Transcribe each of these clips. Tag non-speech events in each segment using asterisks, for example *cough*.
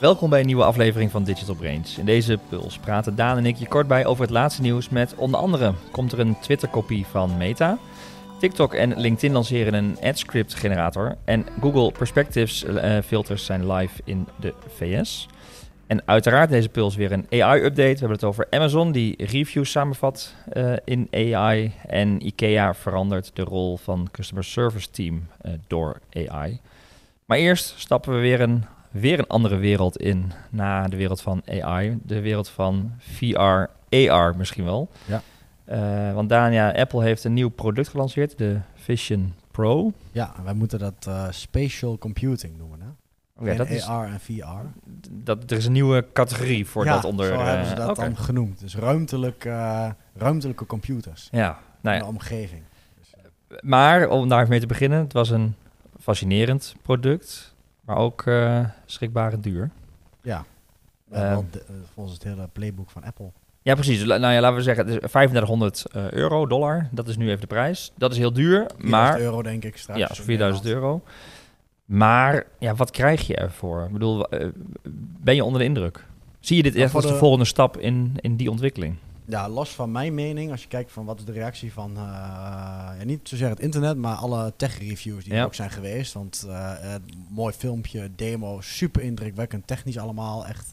Welkom bij een nieuwe aflevering van Digital Brains. In deze puls praten Daan en ik je kort bij over het laatste nieuws met onder andere komt er een Twitter-kopie van Meta. TikTok en LinkedIn lanceren een AdScript generator en Google Perspectives eh, filters zijn live in de VS. En uiteraard deze puls weer een AI-update. We hebben het over Amazon die reviews samenvat uh, in AI en IKEA verandert de rol van customer service team uh, door AI. Maar eerst stappen we weer een weer een andere wereld in na de wereld van AI. De wereld van VR, AR misschien wel. Ja. Uh, want Dania, Apple heeft een nieuw product gelanceerd, de Vision Pro. Ja, wij moeten dat uh, spatial computing noemen. Hè? Okay, dat is, AR en VR. Dat, er is een nieuwe categorie voor ja, dat onder. zo hebben ze dat okay. dan genoemd. Dus ruimtelijk, ruimtelijke computers. Ja, nou ja. In de omgeving. Dus, maar om daar mee te beginnen, het was een fascinerend product. Maar ook uh, schrikbarend duur. Ja, uh, de, volgens het hele playbook van Apple. Ja, precies. Nou ja, laten we zeggen, het is 3500 uh, euro, dollar. Dat is nu even de prijs. Dat is heel duur, maar... euro denk ik straks. Ja, 4000 euro. Maar ja, wat krijg je ervoor? Ik bedoel, ben je onder de indruk? Zie je dit echt als de... de volgende stap in, in die ontwikkeling? Ja, los van mijn mening, als je kijkt van wat is de reactie van, uh, ja, niet zozeer het internet, maar alle tech-reviews die ja. er ook zijn geweest. Want uh, mooi filmpje, demo, super indrukwekkend, technisch allemaal, echt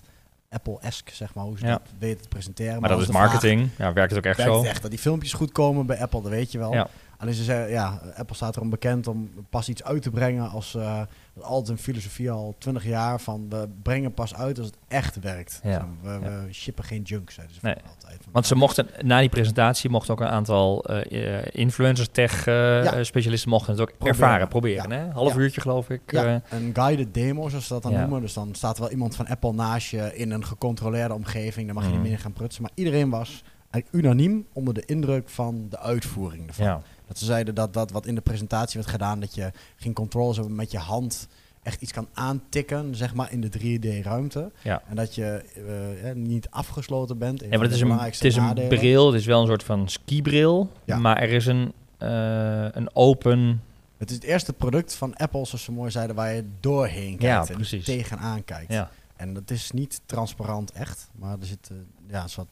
Apple-esque, zeg maar, hoe ze dat weten te presenteren. Maar, maar dat is marketing, vraag, ja, werkt het ook echt werkt zo? Echt dat die filmpjes goed komen bij Apple, dat weet je wel. Ja. Alleen ze zeggen, ja, Apple staat erom bekend om pas iets uit te brengen als uh, altijd een filosofie al 20 jaar van we brengen pas uit als het echt werkt. Ja. we, we ja. shippen geen junk, ze nee. altijd. Want ze mochten na die presentatie mochten ook een aantal uh, influencers, tech uh, ja. specialisten mochten het ook proberen. ervaren, proberen. Hè? Half uurtje geloof ik. Ja, een guided demo, zoals ze dat dan noemen. Dus dan staat er wel iemand van Apple naast je in een gecontroleerde omgeving. Dan mag je Mhm. niet meer gaan prutsen. Maar iedereen was eigenlijk unaniem onder de indruk van de uitvoering ervan. Dat ze zeiden dat dat wat in de presentatie werd gedaan, dat je geen controles hebben met je hand echt iets kan aantikken, zeg maar, in de 3D-ruimte. Ja. En dat je uh, niet afgesloten bent. Ja, maar het is, een, het is een bril, het is wel een soort van skibril, Ja. maar er is een, uh, een open... Het is het eerste product van Apple, zoals ze mooi zeiden, waar je doorheen kijkt Ja, en tegenaan kijkt. Ja. En dat is niet transparant echt, maar er zit, uh, ja, een soort,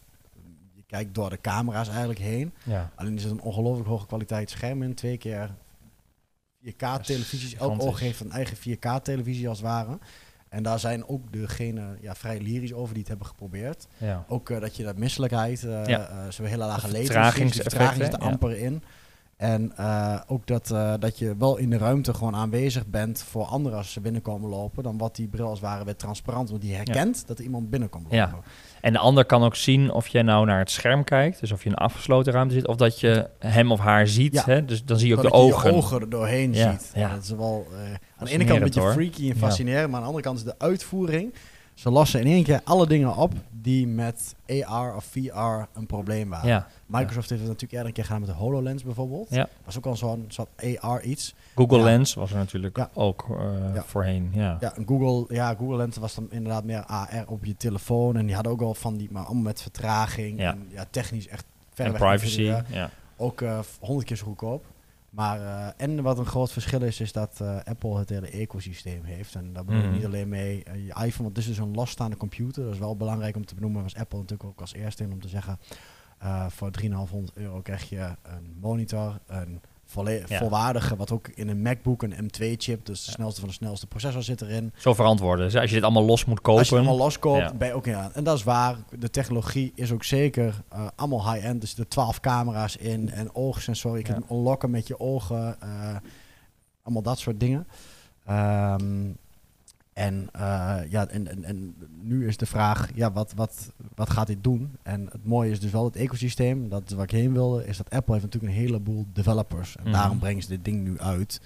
je kijkt door de camera's eigenlijk heen. Ja. Alleen is het een ongelooflijk hoge kwaliteit scherm in, twee keer 4K-televisies. Elk oog heeft een eigen 4K-televisie als het ware. En daar zijn ook degenen ja, vrij lyrisch over die het hebben geprobeerd. Ja. Ook uh, dat je dat misselijkheid, uh, Ja. uh, zo'n hele lage vertragingseffect, die vertraging zit er amper in. En uh, ook dat, uh, dat je wel in de ruimte gewoon aanwezig bent voor anderen als ze binnenkomen lopen. Dan wat die bril als het ware weer transparant, want die herkent dat er iemand binnenkomt lopen. Ja. En de ander kan ook zien of je nou naar het scherm kijkt, dus of je in een afgesloten ruimte zit, of dat je hem of haar ziet. Ja. Hè? Dus dan zie je ook Dat de je ogen. je ogen er doorheen Ja, ziet. ja. Dat is wel uh, aan de ene kant een beetje hoor. freaky en fascinerend, maar aan de andere kant is de uitvoering. Ze lossen in één keer alle dingen op die met AR of VR een probleem waren. Ja. Microsoft heeft het natuurlijk eerder een keer gedaan met de HoloLens bijvoorbeeld. Ja. was ook al zo'n soort AR iets. Google Ja. Lens was er natuurlijk Ja. ook eh, voorheen. Ja. Ja, Google, ja, Google Lens was dan inderdaad meer AR op je telefoon. En die hadden ook al van die, maar allemaal met vertraging. En ja, technisch echt ver En weg privacy. Ook eh, honderd keer zo goedkoop. Maar, eh, en wat een groot verschil is, is dat eh, Apple het hele ecosysteem heeft. En daar bedoel ik Mhm. niet alleen mee eh, je iPhone, want het is dus een losstaande computer. Dat is wel belangrijk om te benoemen. was Apple natuurlijk ook als eerste in om te zeggen... voor 3,500 euro krijg je een monitor, een volle- Ja. volwaardige, wat ook in een MacBook, een M2-chip, dus de Ja. snelste van de snelste processor zit erin. Zo verantwoorden. Dus als je dit allemaal los moet kopen. Als je het allemaal loskoopt, Ja. ben je ook in. En dat is waar. De technologie is ook zeker eh, allemaal high-end. Er zitten 12 camera's in en oogsensoren. Je kunt hem unlocken met je ogen. eh, allemaal dat soort dingen. Ehm, en, eh, ja, en, en, en nu is de vraag, ja, wat, wat, wat gaat dit doen? En het mooie is dus wel het ecosysteem. Dat is waar ik heen wilde. Is dat Apple heeft natuurlijk een heleboel developers. En Mhm. daarom brengen ze dit ding nu uit.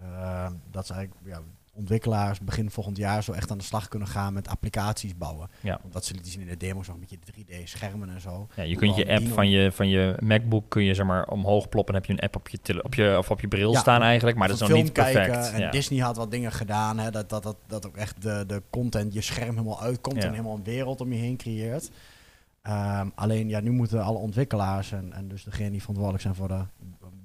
Ehm, dat ze eigenlijk ja, ontwikkelaars begin volgend jaar zo echt aan de slag kunnen gaan met applicaties bouwen. Ja. Want dat ze lieten zien in de demo's nog een beetje 3D-schermen en zo. Ja, je kunt je app van je, van je MacBook kun je zeg maar omhoog ploppen. Dan heb je een app op je, tele- op je, of op je bril Ja, staan eigenlijk. Maar dat is nog niet perfect. En Ja. Disney had wat dingen gedaan. Hè, dat, dat, dat, dat ook echt de, de content, je scherm helemaal uitkomt Ja. en helemaal een wereld om je heen creëert. Ehm, alleen ja, nu moeten alle ontwikkelaars en, en dus degene die verantwoordelijk zijn voor de,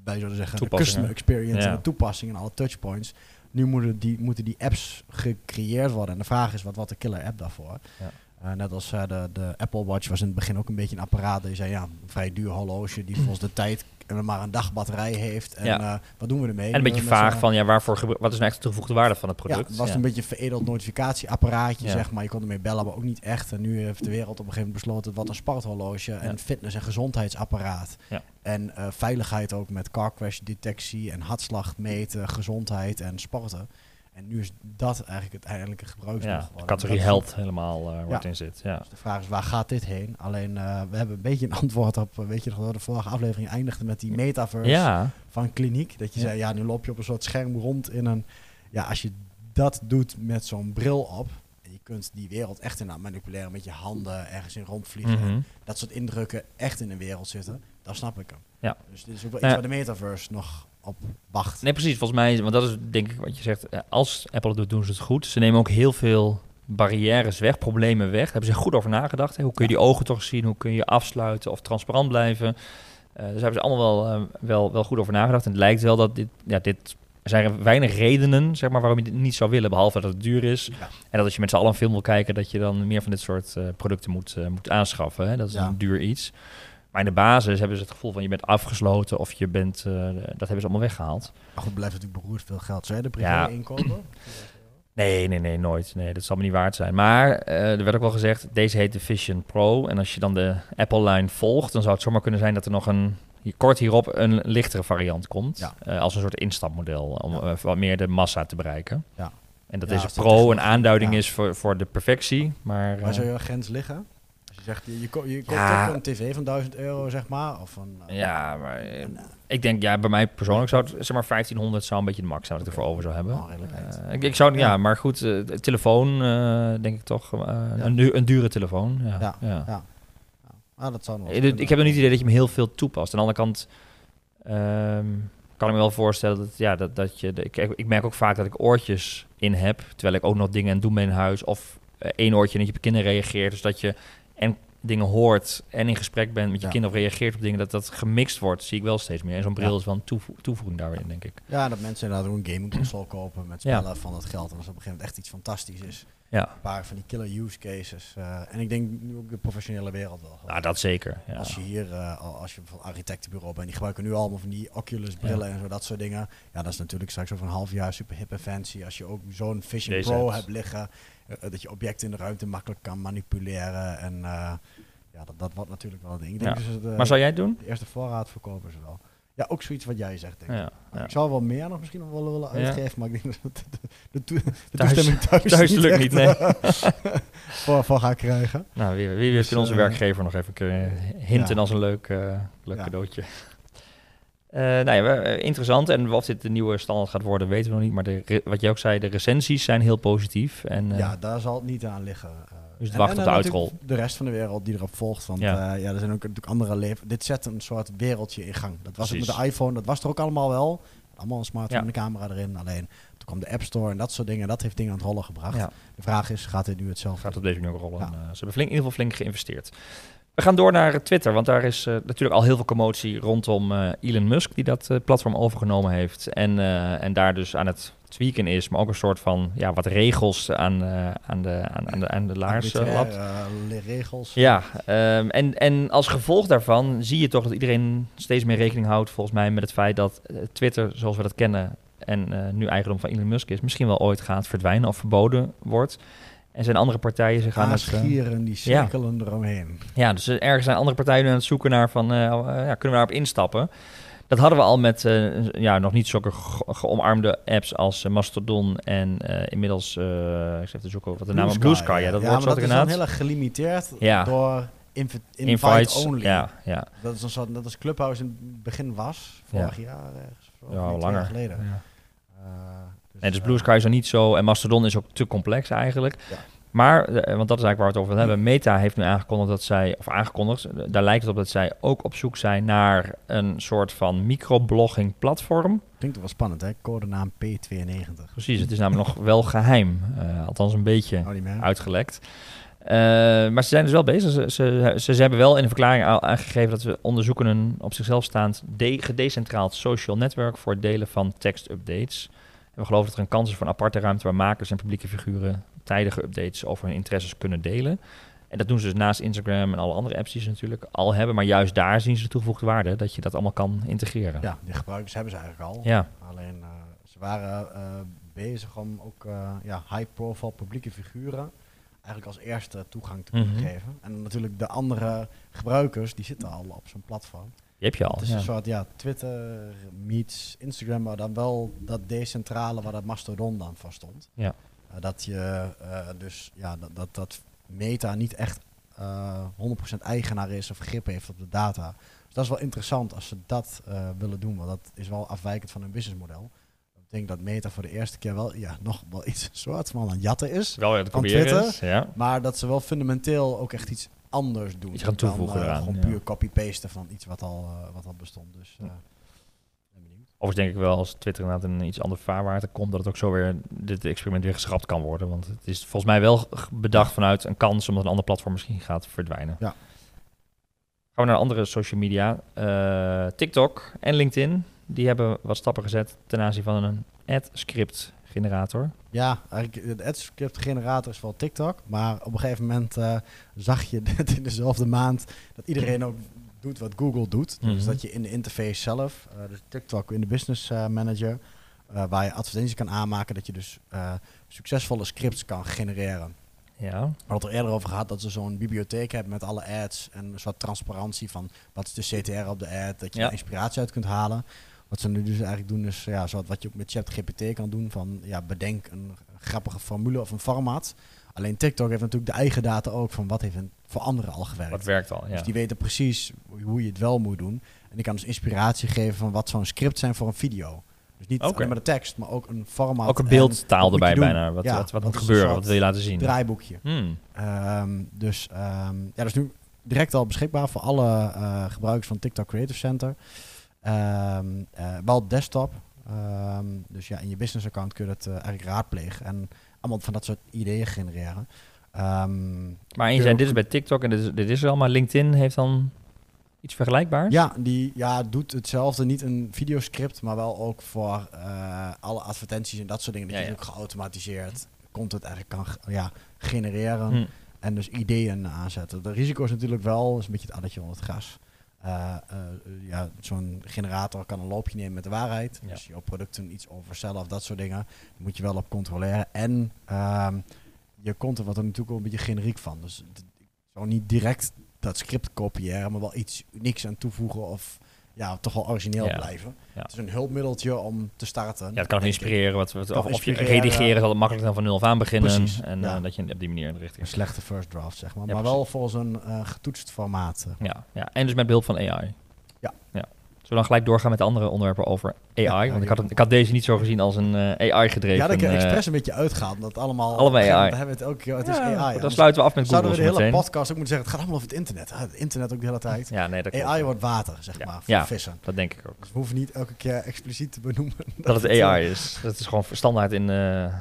wij zouden zeggen, de customer experience en de toepassing en alle touchpoints, Nu moeten die, moeten die apps gecreëerd worden. En de vraag is, wat wat de killer app daarvoor? Ja. Eh, net als eh, de, de Apple Watch was in het begin ook een beetje een apparaat. Die zei, ja, een vrij duur horloge die *clears throat* volgens de tijd maar een dag batterij heeft. En Ja. eh, wat doen we ermee? En een beetje vaag van, ja, waarvoor gebru- wat is nou echt de toegevoegde waarde van het ja, product? het was Ja. een beetje een veredeld notificatieapparaatje, Ja. zeg maar. Je kon ermee bellen, maar ook niet echt. En nu heeft de wereld op een gegeven moment besloten wat een sporthorloge en fitness- en gezondheidsapparaat. Ja. En eh, veiligheid ook met car crash detectie en hartslag meten, gezondheid en sporten. En nu is dat eigenlijk het eigenlijke gebruiksmiddel ja, de categorie health helemaal wordt Ja. in zit. Ja. Dus de vraag is, waar gaat dit heen? Alleen, eh, we hebben een beetje een *laughs* antwoord op, eh, weet je nog, de vorige aflevering eindigde met die metaverse ja, van kliniek. Dat je zei, ja, nu loop je op een soort scherm rond in een... Ja, als je dat doet met zo'n bril op... en je kunt die wereld echt in aan manipuleren met je handen, ergens in rondvliegen... En dat soort indrukken echt in een wereld zitten, dan snap ik hem. Ja. Dus dit is ook wel Ja. iets waar de metaverse nog op wacht. Nee, precies. Volgens mij, want dat is denk ik wat je zegt. eh, Als Apple het doet, doen ze het goed. Ze nemen ook heel veel barrières weg, problemen weg. Daar hebben ze goed over nagedacht. Hè? Hoe kun je die ogen toch zien? Hoe kun je afsluiten of transparant blijven? Dus daar hebben ze allemaal wel, eh, wel, wel goed over nagedacht. En het lijkt wel dat dit, ja, dit er zijn weinig redenen zeg maar, waarom je dit niet zou willen, behalve dat het duur is. Ja. En dat als je met z'n allen een film wil kijken, dat je dan meer van dit soort producten moet, moet aanschaffen. Hè? Dat is Ja. een duur iets. Maar in de basis hebben ze het gevoel van je bent afgesloten of je bent, eh, dat hebben ze allemaal weggehaald. Maar goed, blijft natuurlijk beroerd veel geld. Zou jij de privé Ja. *clears throat* Nee, nee, nee, nooit. Nee, dat zal me niet waard zijn. Maar eh, er werd ook wel gezegd, deze heet de Vision Pro. En als je dan de Apple-lijn volgt, dan zou het zomaar kunnen zijn dat er nog een kort hierop een lichtere variant komt. Ja. Eh, als een soort instapmodel, om Ja. wat meer de massa te bereiken. Ja. En dat deze Pro een aanduiding is voor, voor de perfectie. Maar, Waar zou je grens liggen? Zegt, je, je, ko- je koopt ook een tv van 1000 euro, zeg maar. Of een, eh, ja, maar eh, ik denk, ja, bij mij persoonlijk zou het, zeg maar 1500 zou een beetje de max zijn wat ik ervoor over zou hebben. Oh. Eh, ik, ik zou, ja. Ja. maar goed, telefoon, denk ik toch, Ja. een, du- een dure telefoon. Ja, Ja. Ah, dat zou nog Ik, heb nog niet het idee dat je hem heel veel toepast. Aan de andere kant ehm, kan ik me wel voorstellen dat, ja, dat, dat je... ik, ik merk ook vaak dat ik oortjes in heb, terwijl ik ook nog dingen aan het doen ben in huis. Of één oortje en dat je op kinderen reageert. Dus dat je en dingen hoort en in gesprek bent met je Ja. kinderen of reageert op dingen, dat dat gemixt wordt, zie ik wel steeds meer. En zo'n bril Ja. is wel een toevo- toevoeging daarin, denk ik. Ja, dat mensen inderdaad ook een gaming console kopen met Ja. spellen van dat geld. En als op een gegeven moment echt iets fantastisch is. Ja, Een paar van die killer use cases. eh, en ik denk nu ook de professionele wereld wel. nou, dat zeker. Ja. Als je hier, eh, al- als je van architectenbureau bent, die gebruiken nu allemaal van die Oculus brillen en zo, dat soort dingen. Ja, dat is natuurlijk straks over een half jaar super hip en fancy. Als je ook zo'n Vision Deze Pro hebt. liggen, eh, dat je objecten in de ruimte makkelijk kan manipuleren. En ja, dat, dat wordt natuurlijk wel een ding. Ik denk Ja. dus Maar zou jij het doen? de eerste voorraad verkopen ze wel. Ja, ook zoiets wat jij zegt, denk ik. Ja, ja. Ik zou wel meer nog misschien nog wel willen Ja. uitgeven, maar ik denk dat de, de, de Thuis- toestemming thuis, thuis lukt niet, nee. eh, *laughs* voor, voor ga krijgen. Nou, wie, wie weet Dus, onze eh, werkgever nog even kunnen hinten ja. als een leuk, eh, leuk cadeautje. Eh nou eh, interessant. En of dit de nieuwe standaard gaat worden, weten we nog niet. Maar de, wat jij ook zei, de recensies zijn heel positief. En, eh, ja, daar zal het niet aan liggen. Eh. Dus het wachten op de uitrol. De rest van de wereld die erop volgt. Want Ja. ja, ja er zijn ook natuurlijk andere leven. Dit zet een soort wereldje in gang. Dat was ook met de iPhone, dat was er ook allemaal wel. Allemaal een smartphone Ja. en een camera erin. Alleen toen kwam de App Store en dat soort dingen. Dat heeft dingen aan het rollen gebracht. ja, De vraag is, gaat dit nu hetzelfde gaat op deze manier ook rollen. Ja. Eh, ze hebben flink, in ieder geval flink geïnvesteerd. We gaan door naar Twitter, want daar is eh, natuurlijk al heel veel commotie rondom eh, Elon Musk, die dat eh, platform overgenomen heeft. En, eh, en daar dus aan het tweaken is, maar ook een soort van ja, wat regels aan, eh, aan, de, aan, aan de, aan de laars eh, lapt. le- regels. Ja, ehm, en, en als gevolg daarvan zie je toch dat iedereen steeds meer rekening houdt, volgens mij, met het feit dat eh, Twitter, zoals we dat kennen, en eh, nu eigendom van Elon Musk is, misschien wel ooit gaat verdwijnen of verboden wordt. En zijn andere partijen zich aan het... Aasgieren die cirkelen eromheen. ja, dus ergens zijn andere partijen aan het zoeken naar van, ja, kunnen we daarop instappen? Dat hadden we al met eh, ja, nog niet zulke ge- geomarmde apps als eh, Mastodon en eh, inmiddels, eh ik zit even zoeken wat de naam is, Blue Sky. Ja, dat ja, wordt zo maar dat is dan heel erg gelimiteerd Ja. door invi- invite Invites, only. ja, ja. Dat is een soort, net als Clubhouse in het begin was, vorig jaar ergens. Ja, twee langer. jaar geleden. Ja. Eh, dus, Nee, dus Blue Sky is er niet zo. En Mastodon is ook te complex eigenlijk. Ja. Maar, eh, want dat is eigenlijk waar we het over willen hebben. Meta heeft nu aangekondigd dat zij, of aangekondigd, eh, daar lijkt het op dat zij ook op zoek zijn naar een soort van microblogging platform. Klinkt wel spannend, hè? Codenaam P92. Precies, het is namelijk nog wel geheim. eh, althans een beetje Oh, uitgelekt. Maar ze zijn dus wel bezig. Ze, ze, ze, ze hebben wel in de verklaring aangegeven dat we onderzoeken een op zichzelf staand de, gedecentraald social netwerk voor het delen van tekstupdates. En we geloven dat er een kans is voor een aparte ruimte waar makers en publieke figuren tijdige updates over hun interesses kunnen delen. En dat doen ze dus naast Instagram en alle andere apps die ze natuurlijk al hebben. Maar juist daar zien ze de toegevoegde waarde, dat je dat allemaal kan integreren. Ja, die gebruikers hebben ze eigenlijk al. Ja. Alleen uh, ze waren uh, bezig om ook uh, ja, high-profile publieke figuren eigenlijk als eerste toegang te kunnen Mhm. geven. En natuurlijk de andere gebruikers, die zitten al op zo'n platform. Die heb je al. Het is ja. een soort ja, Twitter meets Instagram, maar dan wel dat decentrale waar dat Mastodon dan voor stond. Ja. Uh, dat je uh, dus ja, dat, dat, dat Meta niet echt uh, 100% eigenaar is of grip heeft op de data. Dus dat is wel interessant als ze dat uh, willen doen, want dat is wel afwijkend van hun businessmodel. Ik denk dat Meta voor de eerste keer wel ja, *laughs* nog wel iets soort van aan het jatten is. Wel het Twitter. ja. Maar dat ze wel fundamenteel ook echt iets anders doen. Iets gaan toevoegen dan, uh, eraan, Gewoon ja. puur copy-pasten van iets wat al, wat al bestond. Dus. Overigens denk ik wel als Twitter inderdaad in iets ander vaarwater komt, dat het ook zo weer, dit experiment weer geschrapt kan worden. Want het is volgens mij wel bedacht vanuit een kans omdat een ander platform misschien gaat verdwijnen. Ja. Gaan we naar andere social media. Uh, TikTok en LinkedIn, die hebben wat stappen gezet ten aanzien van een ad-script generator. Ja, eigenlijk de AdScript generator is wel TikTok, maar op een gegeven moment uh, zag je *laughs* dit in dezelfde maand dat iedereen ook doet wat Google doet. Mhm. Dus dat je in de interface zelf, uh, dus TikTok in de Business uh, Manager, waar je advertenties kan aanmaken, dat je dus succesvolle scripts kan genereren. Ja. We hadden er eerder over gehad dat ze zo'n bibliotheek hebben met alle ads en een soort transparantie van wat is de CTR op de ad, dat je Ja. inspiratie uit kunt halen. Wat ze nu dus eigenlijk doen is, ja, zoals wat je ook met ChatGPT kan doen, van ja, bedenk een grappige formule of een format. Alleen TikTok heeft natuurlijk de eigen data ook van wat heeft voor anderen al gewerkt. Wat werkt al, ja. Dus die weten precies hoe je het wel moet doen. En die kan dus inspiratie geven van wat zou een script zijn voor een video. Dus niet alleen maar de tekst, maar ook een format. Ook een en beeldtaal erbij bijna. Wat, Ja, wat, wat dat moet gebeuren, wat wil je laten zien? draaiboekje. Hmm. Ehm, dus ehm, ja, dat is nu direct al beschikbaar voor alle eh, gebruikers van TikTok Creative Center. Eh, wel desktop. Dus ja, in je business account kun je het eh, eigenlijk raadplegen en allemaal van dat soort ideeën genereren. Ehm, Maar je zei, dit is bij TikTok en dit is, dit is er al, maar LinkedIn heeft dan iets vergelijkbaars? ja, die ja, doet hetzelfde. Niet een videoscript, maar wel ook voor eh, alle advertenties en dat soort dingen. Dat Ja, je ja. ook geautomatiseerd content eigenlijk kan ja, genereren. Hm. En dus ideeën aanzetten. De risico is natuurlijk wel, is een beetje het addertje onder het gras. Eh, eh, ja, zo'n generator kan een loopje nemen met de waarheid. Ja. Dus jouw producten iets over zelf, dat soort dingen. Daar moet je wel op controleren. En ehm, je content wordt er natuurlijk wel een beetje generiek van. Dus ik zou niet direct dat script kopiëren, maar wel iets unieks aan toevoegen of ja, toch wel origineel Ja. blijven. Ja. Het is een hulpmiddeltje om te starten. Ja, het kan ook inspireren. Wat, wat, of, of je inspireren. redigeren is altijd makkelijk dan van nul af aan beginnen. Precies, En ja. eh, dat je op die manier in de richting Een slechte first draft, zeg maar. Maar precies. wel volgens een eh, getoetst formaat. eh. Ja, ja, en dus met behulp van AI. Ja. ja. Zullen we dan gelijk doorgaan met de andere onderwerpen over AI? Ja, Want ik had, ik had deze niet zo gezien als een eh, AI-gedreven... Ja, dat ik er eh, expres een beetje uitgehaald. Dat allemaal... Allemaal AI. moment hebben we het ook... ja, Het is ja, AI. Dan Anders sluiten we af met Zouden Google we de hele meteen. podcast ook moeten zeggen... Het gaat allemaal over het internet. Het internet ook de hele tijd. Ja, nee, dat klopt. AI wordt water, zeg Ja. maar. Voor Ja. vissen. Dat denk ik ook. Dus we hoeven niet elke keer expliciet te benoemen. *laughs* Dat het AI is. Dat is gewoon standaard in, eh, eh,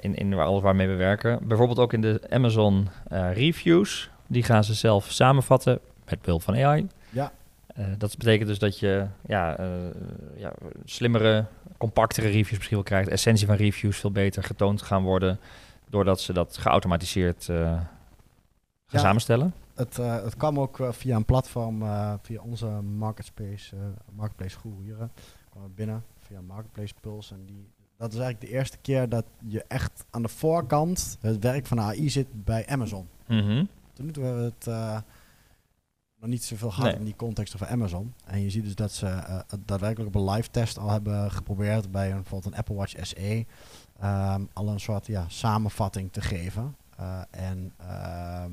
in, in waar alles waarmee we werken. Bijvoorbeeld ook in de Amazon eh, reviews. Die gaan ze zelf samenvatten met behulp van AI. Eh, dat betekent dus dat je ja, eh, ja, slimmere, compactere reviews misschien wel krijgt. De essentie van reviews veel beter getoond gaan worden. Doordat ze dat geautomatiseerd eh, gaan Ja. samenstellen. Het, het kwam ook via een platform, via onze marketplace, marketplace hier. kwam het binnen via Marketplace Pulse. En die, dat is eigenlijk de eerste keer dat je echt aan de voorkant het werk van AI zit bij Amazon. Mhm. Toen moeten we het nog niet zoveel gehad Nee. in die context over Amazon. En je ziet dus dat ze eh, het daadwerkelijk op een live test al hebben geprobeerd bij een, bijvoorbeeld een Apple Watch SE. ehm, al een soort ja, samenvatting te geven. Eh, en ehm,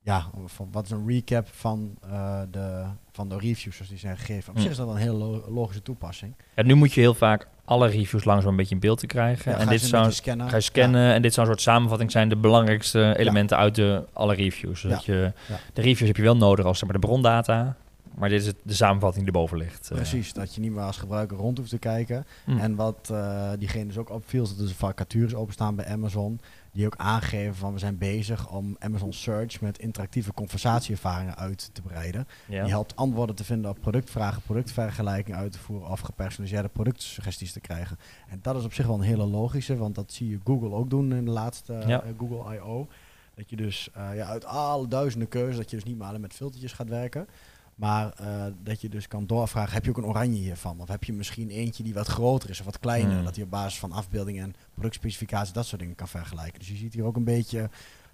ja, van, wat is een recap van, eh, de, van de reviews zoals die zijn gegeven. Op Hm. zich is dat een hele lo- logische toepassing. Ja, nu moet je heel vaak alle reviews langzaam een beetje in beeld te krijgen. Ja, en ga dit zou scannen. ga je scannen en dit zou een soort samenvatting zijn, de belangrijkste elementen uit de alle reviews. Zodat je. De reviews heb je wel nodig als zeg maar, de brondata. Maar dit is het, de samenvatting die erboven ligt. eh. Precies, dat je niet meer als gebruiker rond hoeft te kijken. Hm. En wat eh diegene dus ook opviel, is dat er dus vacatures openstaan bij Amazon. Die ook aangeven van we zijn bezig om Amazon Search met interactieve conversatieervaringen uit te breiden. ja. Die helpt antwoorden te vinden op productvragen, productvergelijking uit te voeren of gepersonaliseerde productsuggesties te krijgen. En dat is op zich wel een hele logische, want dat zie je Google ook doen in de laatste eh, Ja. Google I.O. Dat je dus ja, uit alle duizenden keuzes, dat je dus niet meer alleen met filtertjes gaat werken. Maar eh, dat je dus kan doorvragen, heb je ook een oranje hiervan? Of heb je misschien eentje die wat groter is of wat kleiner? Hmm. Dat hij op basis van afbeeldingen en productspecificaties dat soort dingen kan vergelijken. Dus je ziet hier ook een beetje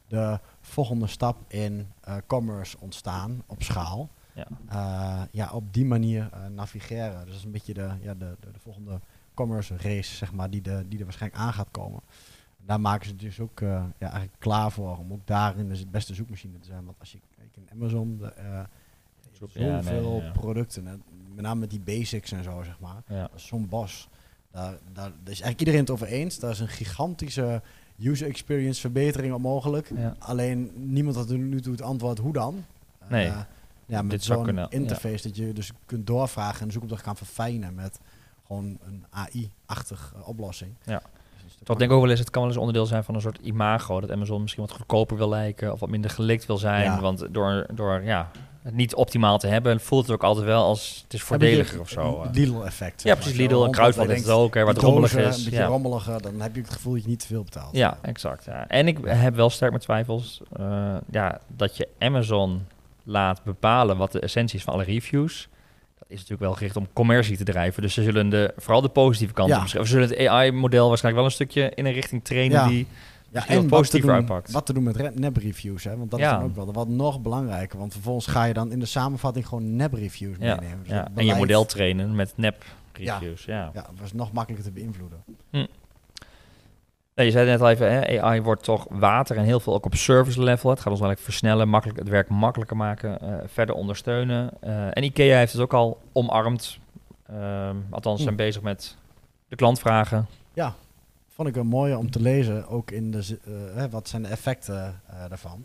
de volgende stap in eh, commerce ontstaan op schaal. Ja. Eh, ja, op die manier navigeren. Dus dat is een beetje de, ja, de, de, de volgende commerce race, zeg maar, die, de, die er waarschijnlijk aan gaat komen. Daar maken ze dus ook ja, eigenlijk klaar voor om ook daarin dus het beste zoekmachine te zijn. Want als je kijkt in Amazon, de, ja, nee, zoveel ja. producten, en met name met die basics en zo, zeg maar. Ja. Zo'n bos. Daar, daar, daar is eigenlijk iedereen het over eens. Daar is een gigantische user experience verbetering op mogelijk. Ja. Alleen niemand had er nu toe het antwoord hoe dan. Nee. Eh, ja, met zo'n interface dat je dus kunt doorvragen en de zoekopdracht kan verfijnen met gewoon een AI-achtig eh, oplossing. Ja. Dus Toch denk ik ook wel eens, het kan wel eens onderdeel zijn van een soort imago. Dat Amazon misschien wat goedkoper wil lijken of wat minder gelikt wil zijn. Ja. Want door, door ja, niet optimaal te hebben, voelt het ook altijd wel als het is Een voordeliger of zo. een eh. Lidl-effect. Ja, precies. Lidl en Kruidvat heeft het ook, hè, wat rommelig Een is. beetje Ja. rommeliger, dan heb je het gevoel dat je niet te veel betaalt. Ja, exact. Ja. En ik heb wel sterk mijn twijfels eh, ja, dat je Amazon laat bepalen wat de essentie is van alle reviews. Dat is natuurlijk wel gericht om commercie te drijven. Dus ze zullen de, vooral de positieve kant Ja. beschrijven. Ze zullen het AI-model waarschijnlijk wel een stukje in een richting trainen die... Ja, en wat te, positiever doen, uitpakt. wat te doen met re- nep-reviews, hè? want dat Ja. is dan ook wel wat nog belangrijker. Want vervolgens ga je dan in de samenvatting gewoon nep-reviews Ja, meenemen. Dus ja. En je model trainen met nep-reviews. Ja. Ja, dat was nog makkelijker te beïnvloeden. Nee, je zei net al even, hè, AI wordt toch water en heel veel ook op service level. Het gaat ons eigenlijk versnellen, makkelijk, het werk makkelijker maken, eh, verder ondersteunen. Eh, en IKEA heeft het ook al omarmd. Ehm, althans, ze zijn Hm. bezig met de klantvragen. Vond ik een mooie om te lezen, ook in de, eh, wat zijn de effecten eh, daarvan.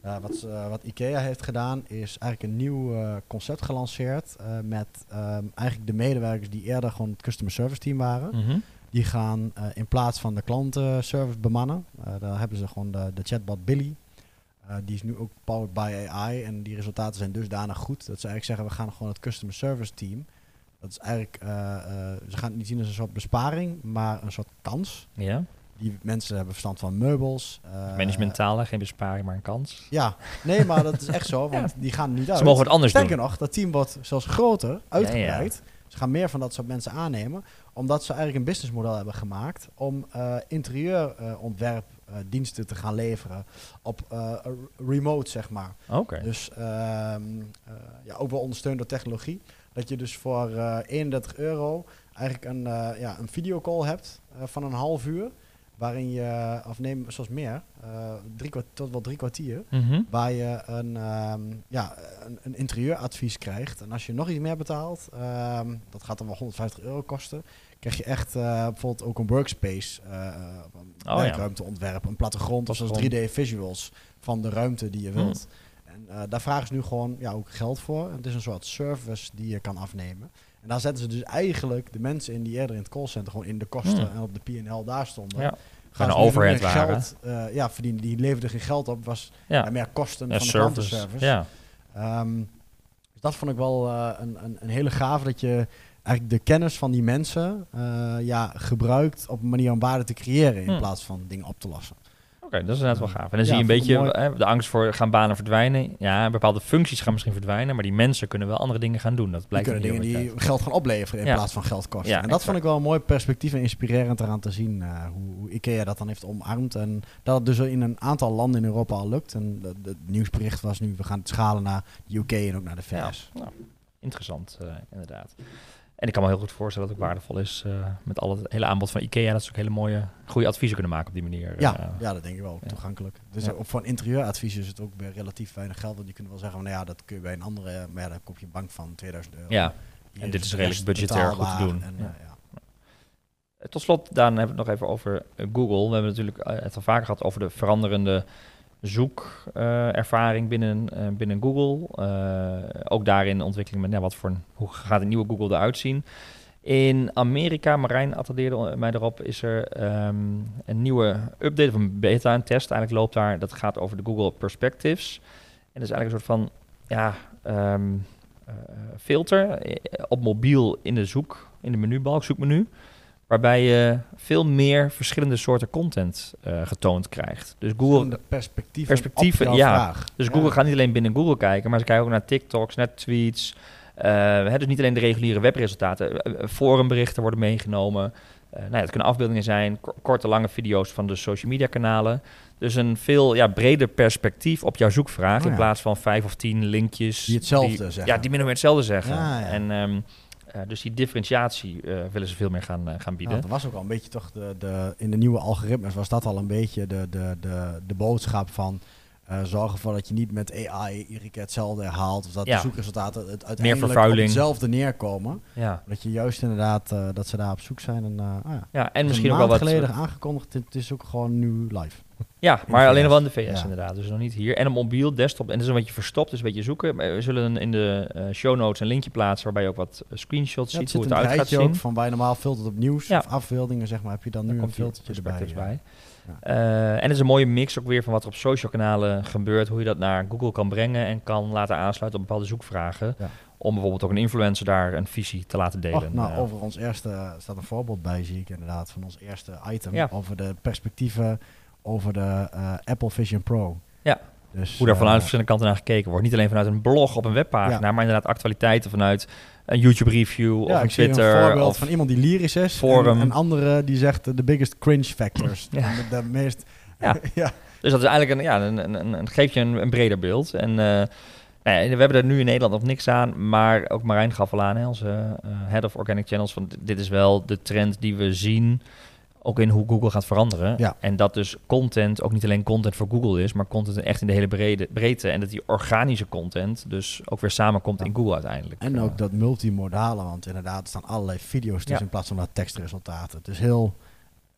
Eh, wat, wat IKEA heeft gedaan is eigenlijk een nieuw concept gelanceerd met ehm, eigenlijk de medewerkers die eerder gewoon het customer service team waren. Mhm. Die gaan in plaats van de klantenservice bemannen. daar hebben ze gewoon de, de chatbot Billy. Die is nu ook powered by AI. En die resultaten zijn dusdanig goed dat ze eigenlijk zeggen: we gaan gewoon het customer service team. Dat is eigenlijk, eh, eh, ze gaan het niet zien als een soort besparing, maar een soort kans. Ja, Die mensen hebben verstand van meubels. managementtaal, hè, geen besparing, maar een kans. Ja, nee, maar dat is echt zo, *laughs* want die gaan niet uit. Ze mogen het anders Sterker doen. nog, dat team wordt zelfs groter, uitgebreid. Ze gaan meer van dat soort mensen aannemen, omdat ze eigenlijk een businessmodel hebben gemaakt om eh interieurontwerp diensten te gaan leveren op remote, zeg maar. Oké. Dus ehm, eh, ja, ook wel ondersteund door technologie. Dat je dus voor eh 31 euro eigenlijk een, eh, ja, een videocall hebt eh, van een half uur. Waarin je, of neem zoals meer, eh, drie kwart, tot wel drie kwartier. Mhm. Waar je een, ehm, ja, een, een interieuradvies krijgt. En als je nog iets meer betaalt, ehm, dat gaat dan wel 150 euro kosten. Krijg je echt eh, bijvoorbeeld ook een workspace, eh, eh, een Oh, werkruimteontwerp, een plattegrond of zoals 3D visuals van de ruimte die je wilt. En eh, daar vragen ze nu gewoon ja, ook geld voor. Het is een soort service die je kan afnemen. En daar zetten ze dus eigenlijk de mensen in die eerder in het callcenter gewoon in de kosten Hm. en op de P&L daar stonden. Ja. Gaan een overhead waren. Geld, eh, ja, verdienen. Die leverden geen geld op. Was ja. Ja, meer kosten ja van de service. klantenservice. Ja. Ehm, dus dat vond ik wel eh, een, een, een hele gave dat je eigenlijk de kennis van die mensen ja, gebruikt op een manier om waarde te creëren in Hm. plaats van dingen op te lossen. Oké, dat is inderdaad wel gaaf. En dan Ja, zie je een beetje hè, de angst voor gaan banen verdwijnen. Ja, bepaalde functies gaan misschien verdwijnen, maar die mensen kunnen wel andere dingen gaan doen. Dat Die blijkt kunnen in dingen die die geld gaan opleveren in Ja. plaats van geld kosten. Ja, en dat exact. vond ik wel een mooi perspectief en inspirerend eraan te zien eh, hoe, hoe IKEA dat dan heeft omarmd. En dat het dus in een aantal landen in Europa al lukt. En het nieuwsbericht was nu, we gaan het schalen naar de UK en ook naar de Ja, VS. nou, interessant, eh, inderdaad. En ik kan me heel goed voorstellen dat het ook waardevol is eh, met al het hele aanbod van IKEA. Dat ze ook hele mooie, goede adviezen kunnen maken op die manier. Ja, eh. ja, dat denk ik wel. ja. Toegankelijk. Dus Ja. ook voor een interieuradvies is het ook bij relatief weinig geld. Want die kunnen wel zeggen, van, nou ja, dat kun je bij een andere, maar ja, daar koop je een bank van 2000 euro. ja. Hier en dit is redelijk budgetair goed te doen. En, eh. Eh, Tot slot, Daan, hebben we het nog even over eh, Google. We hebben natuurlijk eh, het al vaker gehad over de veranderende zoekervaring binnen, eh, binnen Google. Eh, ook daarin ontwikkeling met ja, wat voor hoe gaat een nieuwe Google eruit zien. In Amerika, Marijn attendeerde mij erop, is er ehm, een nieuwe update of een beta, een test eigenlijk loopt daar. Dat gaat over de Google Perspectives. En dat is eigenlijk een soort van ja, ehm, eh, filter eh, op mobiel in de zoek, in de menubalk, zoekmenu. Waarbij je veel meer verschillende soorten content eh, getoond krijgt. Dus Google, perspectieven, Perspectieven, ja. vraag. dus Ja. Google gaat niet alleen binnen Google kijken, maar ze kijken ook naar TikToks, naar tweets. Eh, hè, dus niet alleen de reguliere webresultaten. Eh, forumberichten worden meegenomen. Nou ja, het kunnen afbeeldingen zijn, ko- korte, lange video's van de social media kanalen. Dus een veel ja, breder perspectief op jouw zoekvraag. Oh in plaats van vijf of tien linkjes. Die hetzelfde die- zeggen. Ja, die min of meer hetzelfde zeggen. Ja, ja. En, ehm, eh, dus die differentiatie eh, willen ze veel meer gaan, eh, gaan bieden. Nou, dat was ook al een beetje toch de, de, in de nieuwe algoritmes was dat al een beetje de, de, de, de boodschap van eh, zorg ervoor dat je niet met AI iedere keer hetzelfde herhaalt. Of dat Ja. de zoekresultaten het uiteindelijk op hetzelfde neerkomen. ja. Dat je juist inderdaad dat ze daar op zoek zijn. En, ah ja. ja, en misschien een ook wel wat... geleden aangekondigd. Het is ook gewoon nu live. Ja, maar alleen nog wel in de VS Ja. inderdaad. Dus nog niet hier. En een mobiel desktop. En dat is een beetje verstopt, dus een beetje zoeken. We zullen in de eh, show notes een linkje plaatsen waarbij je ook wat eh, screenshots Ja, ziet hoe het een eruit gaat zien. van waar je normaal filtert op nieuws Ja. of afbeeldingen, zeg maar. Heb je dan nu Daar een hier filtertje erbij. bij. Eh, en het is een mooie mix ook weer van wat er op social kanalen gebeurt. Hoe je dat naar Google kan brengen en kan laten aansluiten op bepaalde zoekvragen. Om bijvoorbeeld ook een influencer daar een visie te laten delen. Och, nou, over ons eerste er staat een voorbeeld bij, zie ik inderdaad, van ons eerste item. Ja. Over de perspectieven over de eh, Apple Vision Pro. Ja. Dus, hoe daar vanuit eh, verschillende kanten naar gekeken wordt. Niet alleen vanuit een blog op een webpagina, Ja. maar inderdaad actualiteiten vanuit een YouTube review ja, of een Twitter. een voorbeeld of, van iemand die lyrisch is. Forum. En een andere die zegt de biggest cringe factors. Ja. de, de meest... Ja. *laughs* ja. Dus dat is eigenlijk een, ja, een, een, een, een- geeft je een, breder beeld. En eh, nou ja, we hebben er nu in Nederland nog niks aan, maar ook Marijn gaf al aan, hè, onze head of organic channels, van dit is wel de trend die we zien, ook in hoe Google gaat veranderen. Ja. En dat dus content ook niet alleen content voor Google is, maar content echt in de hele brede, breedte. En dat die organische content dus ook weer samenkomt Ja. in Google uiteindelijk. En ook dat multimodale, want inderdaad er staan allerlei video's tussen Ja. in plaats van dat tekstresultaten. Het is heel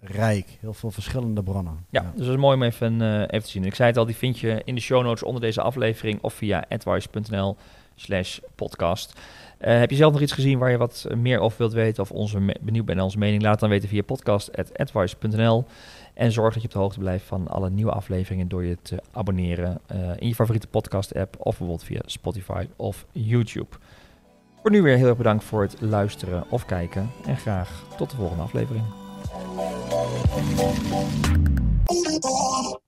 rijk, heel veel verschillende bronnen. Ja, dus dat is mooi om even, eh, even te zien. Ik zei het al, die vind je in de show notes onder deze aflevering of via advice.nl slash podcast. Eh, heb je zelf nog iets gezien waar je wat meer over wilt weten of onze benieuwd bent naar onze mening? Laat dan weten via podcast.advice.nl en zorg dat je op de hoogte blijft van alle nieuwe afleveringen door je te abonneren eh, in je favoriete podcast app of bijvoorbeeld via Spotify of YouTube. Voor nu weer heel erg bedankt voor het luisteren of kijken en graag tot de volgende aflevering.